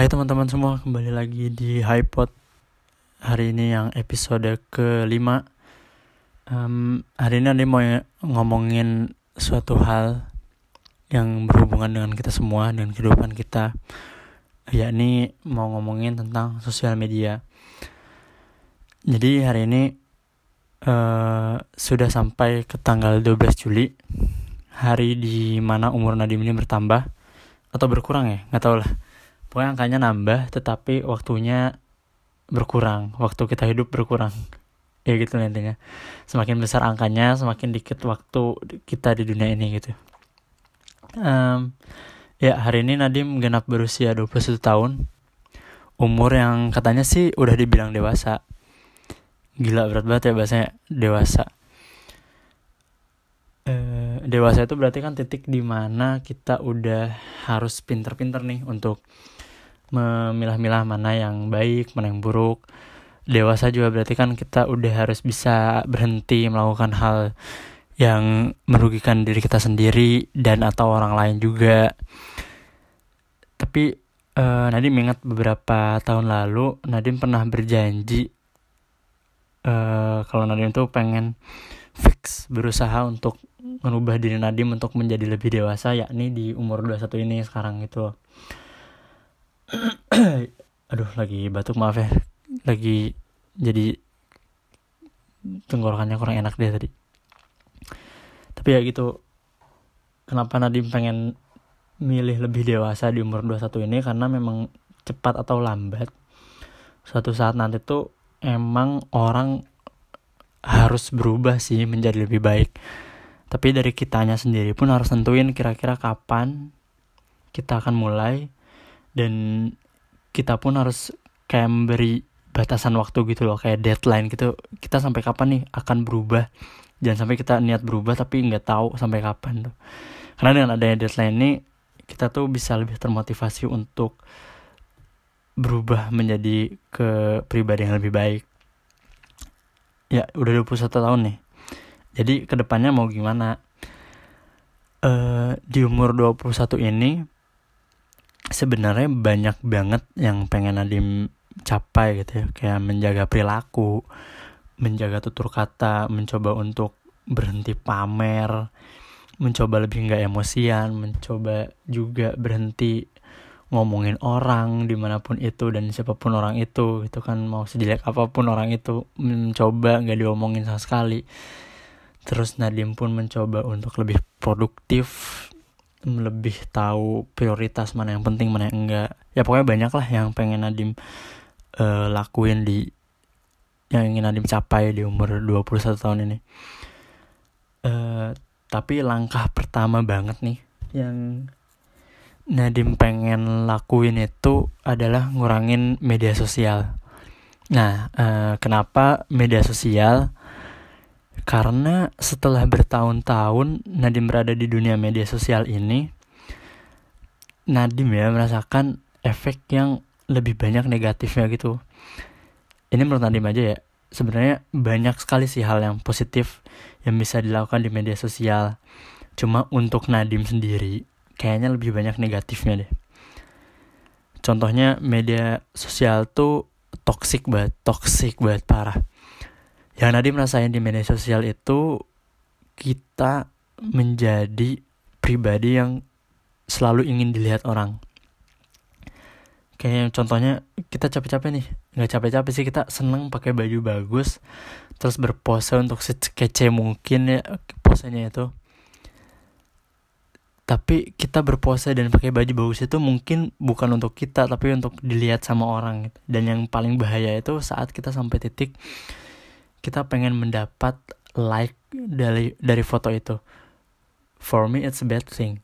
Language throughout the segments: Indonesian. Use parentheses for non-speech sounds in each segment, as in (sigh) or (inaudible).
Hai teman-teman semua, kembali lagi di HiPod Hari ini yang episode kelima. Um, Hari ini Andi mau ngomongin suatu hal yang berhubungan dengan kita semua, dengan kehidupan kita. Yakni mau ngomongin tentang sosial media. Jadi hari ini uh, sudah sampai ke tanggal 12 Juli. Hari di mana umur Nadim ini bertambah Atau berkurang ya, nggak tahu lah pokoknya angkanya nambah tetapi waktunya berkurang. Waktu kita hidup berkurang. (laughs) Ya gitu nantinya semakin besar angkanya semakin dikit waktu kita di dunia ini gitu. Um, ya hari ini Nadim genap berusia 21 tahun. Umur yang katanya sih udah dibilang dewasa. Gila berat banget ya bahasanya dewasa. Uh, dewasa itu berarti kan titik di mana kita udah harus pinter-pinter nih untuk memilah-milah mana yang baik, mana yang buruk. Dewasa juga berarti kan kita udah harus bisa berhenti melakukan hal yang merugikan diri kita sendiri dan atau orang lain juga. Tapi uh, Nadim ingat beberapa tahun lalu Nadim pernah berjanji uh, kalau Nadim tuh pengen fix berusaha untuk merubah diri Nadim untuk menjadi lebih dewasa yakni di umur 21 ini sekarang itu (coughs) aduh lagi batuk maaf ya. Lagi jadi tenggorokannya kurang enak deh tadi. Tapi ya gitu kenapa Nadim pengen milih lebih dewasa di umur 21 ini? Karena memang cepat atau lambat suatu saat nanti tuh emang orang harus berubah sih menjadi lebih baik. Tapi dari kitanya sendiri pun harus tentuin kira-kira kapan kita akan mulai dan kita pun harus kayak memberi batasan waktu gitu loh kayak deadline gitu. Kita sampai kapan nih akan berubah? Jangan sampai kita niat berubah tapi nggak tahu sampai kapan tuh. Karena dengan adanya deadline ini kita tuh bisa lebih termotivasi untuk berubah menjadi ke pribadi yang lebih baik. Ya udah 21 tahun nih. Jadi ke depannya mau gimana? Uh, di umur 21 ini sebenarnya banyak banget yang pengen Nadim capai gitu ya. Kayak menjaga perilaku menjaga tutur kata mencoba untuk berhenti pamer mencoba lebih nggak emosian mencoba juga berhenti ngomongin orang di mana pun itu dan siapa pun orang itu itu kan. Mau sejelek apa pun orang itu mencoba nggak diomongin sama sekali. Terus Nadim pun mencoba untuk lebih produktif lebih tahu prioritas mana yang penting mana yang enggak. Ya pokoknya banyak lah yang pengen Nadim uh, lakuin di yang ingin Nadim capai di umur 21 tahun ini. Uh, tapi langkah pertama banget nih yang Nadim pengen lakuin itu adalah ngurangin media sosial. Nah uh, kenapa media sosial karena setelah bertahun-tahun Nadim berada di dunia media sosial ini, Nadim ya merasakan efek yang lebih banyak negatifnya gitu. Ini menurut Nadim aja ya, sebenarnya banyak sekali sih hal yang positif yang bisa dilakukan di media sosial. Cuma untuk Nadim sendiri, kayaknya lebih banyak negatifnya deh. Contohnya media sosial tuh toxic banget, toxic banget parah yang Nadim rasain di media sosial itu kita menjadi pribadi yang selalu ingin dilihat orang. Kayak contohnya kita capek-capek nih. Nggak capek-capek sih kita seneng pakai baju bagus terus berpose untuk sekece mungkin ya posenya itu. Tapi kita berpose dan pakai baju bagus itu mungkin bukan untuk kita tapi untuk dilihat sama orang. Dan yang paling bahaya itu saat kita sampai titik kita pengen mendapat like dari dari foto itu. For me it's a bad thing.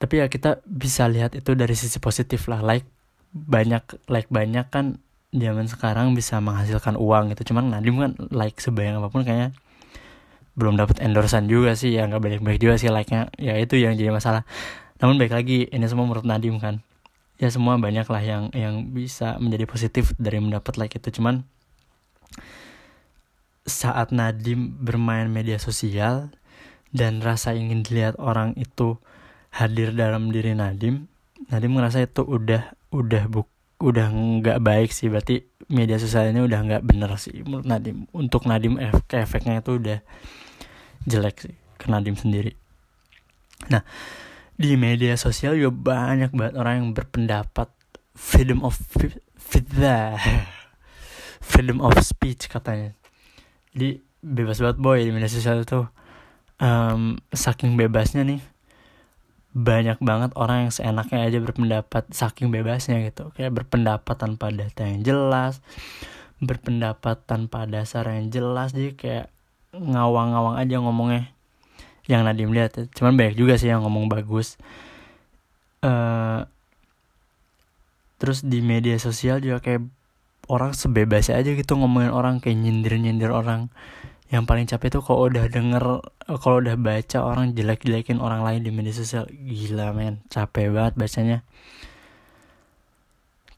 Tapi ya kita bisa lihat itu dari sisi positif lah. Like banyak like banyak kan zaman sekarang bisa menghasilkan uang gitu. Cuman Nadim kan like sebanyak apa pun kayaknya belum dapat endorsan juga sih. Ya nggak banyak-banyak juga sih like-nya. Ya itu yang jadi masalah. Namun baik lagi ini semua menurut Nadim kan. Ya semua banyak lah yang yang bisa menjadi positif dari mendapat like itu. Cuman saat Nadim bermain media sosial dan rasa ingin dilihat orang itu hadir dalam diri Nadim, Nadim merasa itu udah udah buk udah nggak baik sih. Berarti media sosial ini udah nggak bener sih menurut Nadim. Untuk Nadim efek efeknya itu udah jelek sih ke Nadim sendiri. Nah di media sosial juga banyak banget orang yang berpendapat freedom of (laughs) freedom of speech katanya jadi bebas banget boy di media sosial itu um, saking bebasnya nih banyak banget orang yang seenaknya aja berpendapat saking bebasnya gitu. Kayak berpendapat tanpa data yang jelas berpendapat tanpa dasar yang jelas. Jadi kayak ngawang-ngawang aja ngomongnya. Yang Nadim lihat ya. cuman banyak juga sih yang ngomong bagus. Uh, terus di media sosial juga kayak orang sebebasnya aja gitu ngomongin orang kayak nyindir nyindir orang. Yang paling capek tuh kalau udah denger kalau udah baca orang jelek-jelekin orang lain di media sosial. Gila men. Capek banget bacanya.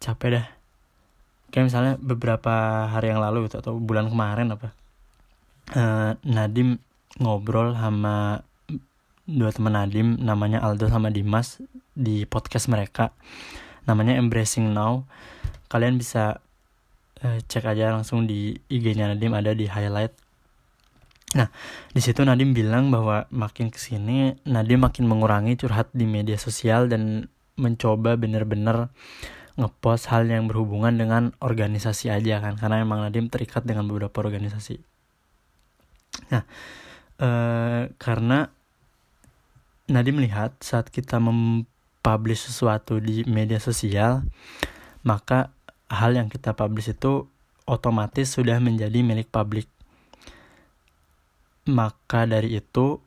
Capek dah. Kayak misalnya beberapa hari yang lalu gitu atau bulan kemarin apa uh, Nadim ngobrol sama dua teman Nadim namanya Aldo sama Dimas di podcast mereka. Namanya Embracing Now. Kalian bisa uh, cek aja langsung di IG-nya Nadim ada di highlight Nah, di situ Nadim bilang bahwa makin ke sini Nadim makin mengurangi curhat di media sosial dan mencoba bener-bener ngepost hal yang berhubungan dengan organisasi aja kan karena emang Nadim terikat dengan beberapa organisasi. Nah, eh, karena Nadim melihat saat kita mempublish sesuatu di media sosial, maka hal yang kita publish itu otomatis sudah menjadi milik publik maka dari itu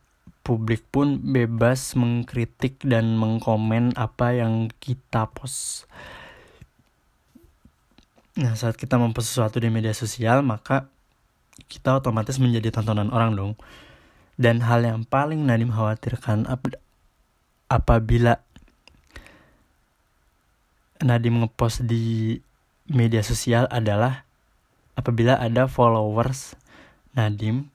publik pun bebas mengkritik dan mengkomen apa yang kita post. Nah, saat kita mempost sesuatu di media sosial, maka kita otomatis menjadi tontonan orang dong. Dan hal yang paling Nadim khawatirkan ap apabila Nadim ngepost di media sosial adalah apabila ada followers Nadim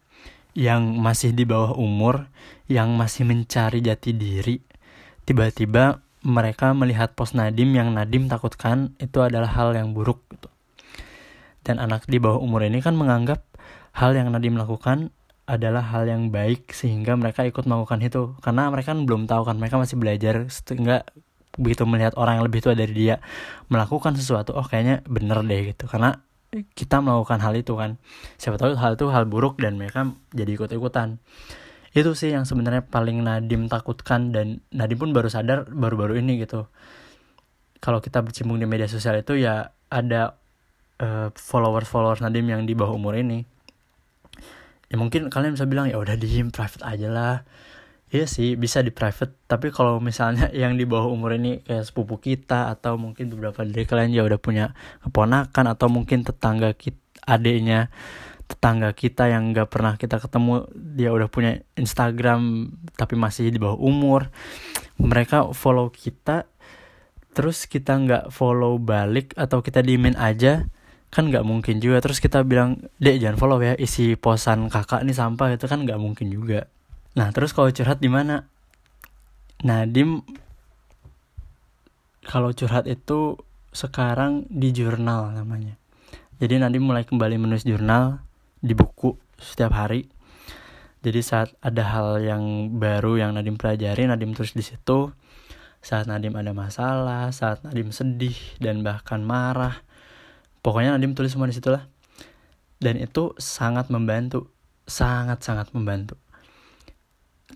yang masih di bawah umur, yang masih mencari jati diri, tiba-tiba mereka melihat pos Nadim yang Nadim takutkan itu adalah hal yang buruk gitu. Dan anak di bawah umur ini kan menganggap hal yang Nadim lakukan adalah hal yang baik sehingga mereka ikut melakukan itu karena mereka kan belum tahu kan mereka masih belajar sehingga begitu melihat orang yang lebih tua dari dia melakukan sesuatu oh kayaknya bener deh gitu. Karena kita melakukan hal itu kan. Siapa tahu hal itu hal buruk dan mereka jadi ikut ikutan itu sih yang sebenarnya paling Nadim takutkan dan Nadim pun baru sadar baru-baru ini gitu. Kalau kita bercimbung di media sosial itu ya ada uh, followers followers Nadim yang di bawah umur ini. Ya mungkin kalian bisa bilang ya udah diem private aja lah Iya sih bisa di private. Tapi kalau misalnya (laughs) yang di bawah umur ini kayak sepupu kita atau mungkin beberapa dari kalian ya udah punya keponakan atau mungkin tetangga kita adiknya tetangga kita yang nggak pernah kita ketemu dia udah punya Instagram tapi masih di bawah umur mereka follow kita terus kita nggak follow balik atau kita diemin aja kan nggak mungkin juga. Terus kita bilang dek jangan follow ya isi posan kakak nih sampah itu kan nggak mungkin juga Nah, terus kalau curhat di mana? Nadim kalau curhat itu sekarang di jurnal namanya. Jadi Nadim mulai kembali menulis jurnal di buku setiap hari. Jadi saat ada hal yang baru yang Nadim pelajari, Nadim tulis di situ. Saat Nadim ada masalah, saat Nadim sedih dan bahkan marah. Pokoknya Nadim tulis semua di situ lah. Dan itu sangat membantu, sangat-sangat membantu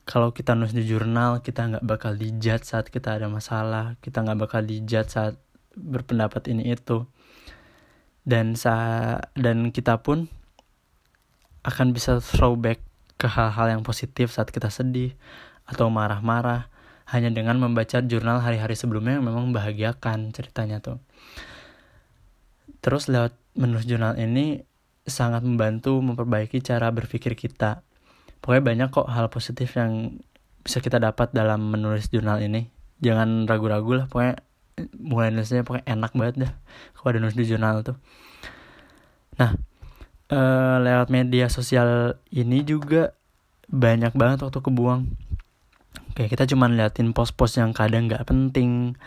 kalau kita nulis di jurnal kita nggak bakal dijat saat kita ada masalah kita nggak bakal dijat saat berpendapat ini itu. Dan sa dan kita pun akan bisa throwback ke hal-hal yang positif saat kita sedih atau marah-marah hanya dengan membaca jurnal hari-hari sebelumnya yang memang membahagiakan ceritanya tuh. Terus lewat menulis jurnal ini sangat membantu memperbaiki cara berpikir kita pokoknya banyak kok hal positif yang bisa kita dapat dalam menulis jurnal ini. Jangan ragu-ragu lah pokoknya mulai nulisnya pokoknya enak banget dah kalau nulis di jurnal tuh. Nah e, lewat media sosial ini juga banyak banget waktu kebuang. Kayak kita cuman liatin post-post yang kadang nggak penting.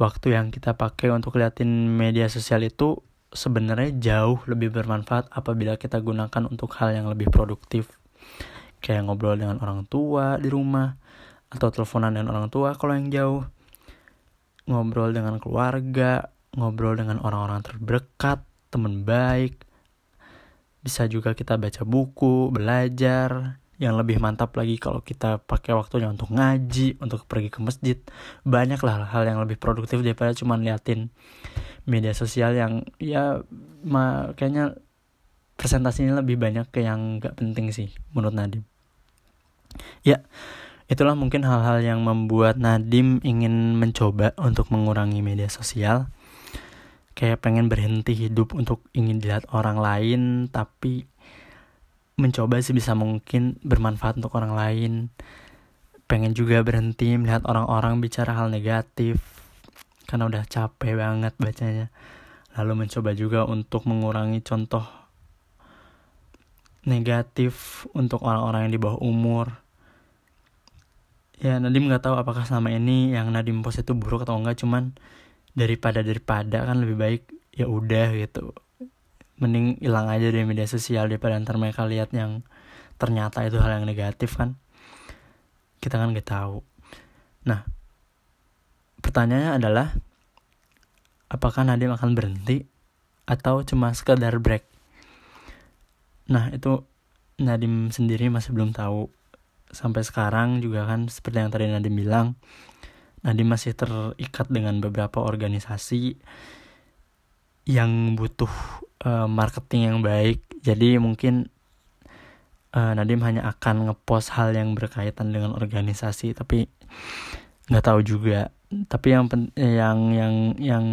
Waktu yang kita pakai untuk liatin media sosial itu sebenarnya jauh lebih bermanfaat apabila kita gunakan untuk hal yang lebih produktif kayak ngobrol dengan orang tua di rumah atau teleponan dengan orang tua kalau yang jauh. Ngobrol dengan keluarga ngobrol dengan orang-orang terdekat teman baik. Bisa juga kita baca buku belajar. Yang lebih mantap lagi kalau kita pakai waktunya untuk ngaji, untuk pergi ke masjid. Banyak lah hal yang lebih produktif daripada cuma liatin media sosial yang ya kayaknya presentasinya lebih banyak ke yang gak penting sih menurut Nadim. Ya, itulah mungkin hal-hal yang membuat Nadim ingin mencoba untuk mengurangi media sosial. Kayak pengen berhenti hidup untuk ingin dilihat orang lain, tapi mencoba sih bisa mungkin bermanfaat untuk orang lain pengen juga berhenti melihat orang-orang bicara hal negatif karena udah capek banget bacanya lalu mencoba juga untuk mengurangi contoh negatif untuk orang-orang yang di bawah umur. Ya Nadim nggak tahu apakah selama ini yang Nadim post itu buruk atau enggak cuman daripada daripada kan lebih baik ya udah gitu. Mending hilang aja dari media sosial daripada ntar mereka lihat yang ternyata itu hal yang negatif kan. Kita kan gak tahu. Nah pertanyaannya adalah apakah Nadim akan berhenti atau cuma sekedar break nah itu Nadim sendiri masih belum tahu. Sampai sekarang juga kan seperti yang tadi Nadim bilang Nadim masih terikat dengan beberapa organisasi yang butuh uh, marketing yang baik. Jadi mungkin uh, Nadim hanya akan ngepost hal yang berkaitan dengan organisasi tapi nggak tahu juga. Tapi yang pen yang yang yang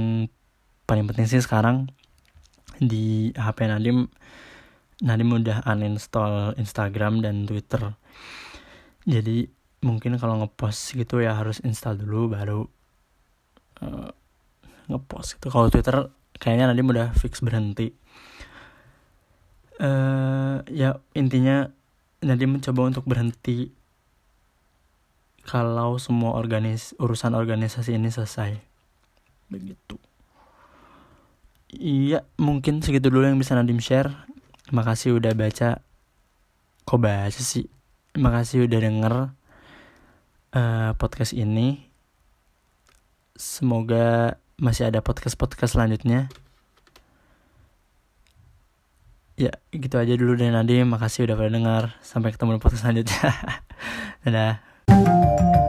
paling penting sih sekarang di HP Nadim Nadim udah uninstall Instagram dan Twitter. Jadi mungkin kalau ngepost gitu ya harus install dulu baru uh, ngepost gitu. Kalau Twitter kayaknya Nadim udah fix berhenti. Uh, ya intinya Nadim mencoba untuk berhenti kalau semua organis urusan organisasi ini selesai. Begitu. Iya mungkin segitu dulu yang bisa Nadim share makasih udah baca kok baca sih makasih udah denger uh, podcast ini semoga masih ada podcast-podcast selanjutnya. Ya, gitu aja dulu deh Nadim. Makasih udah pada dengar. Sampai ketemu di podcast selanjutnya. (laughs) Dadah.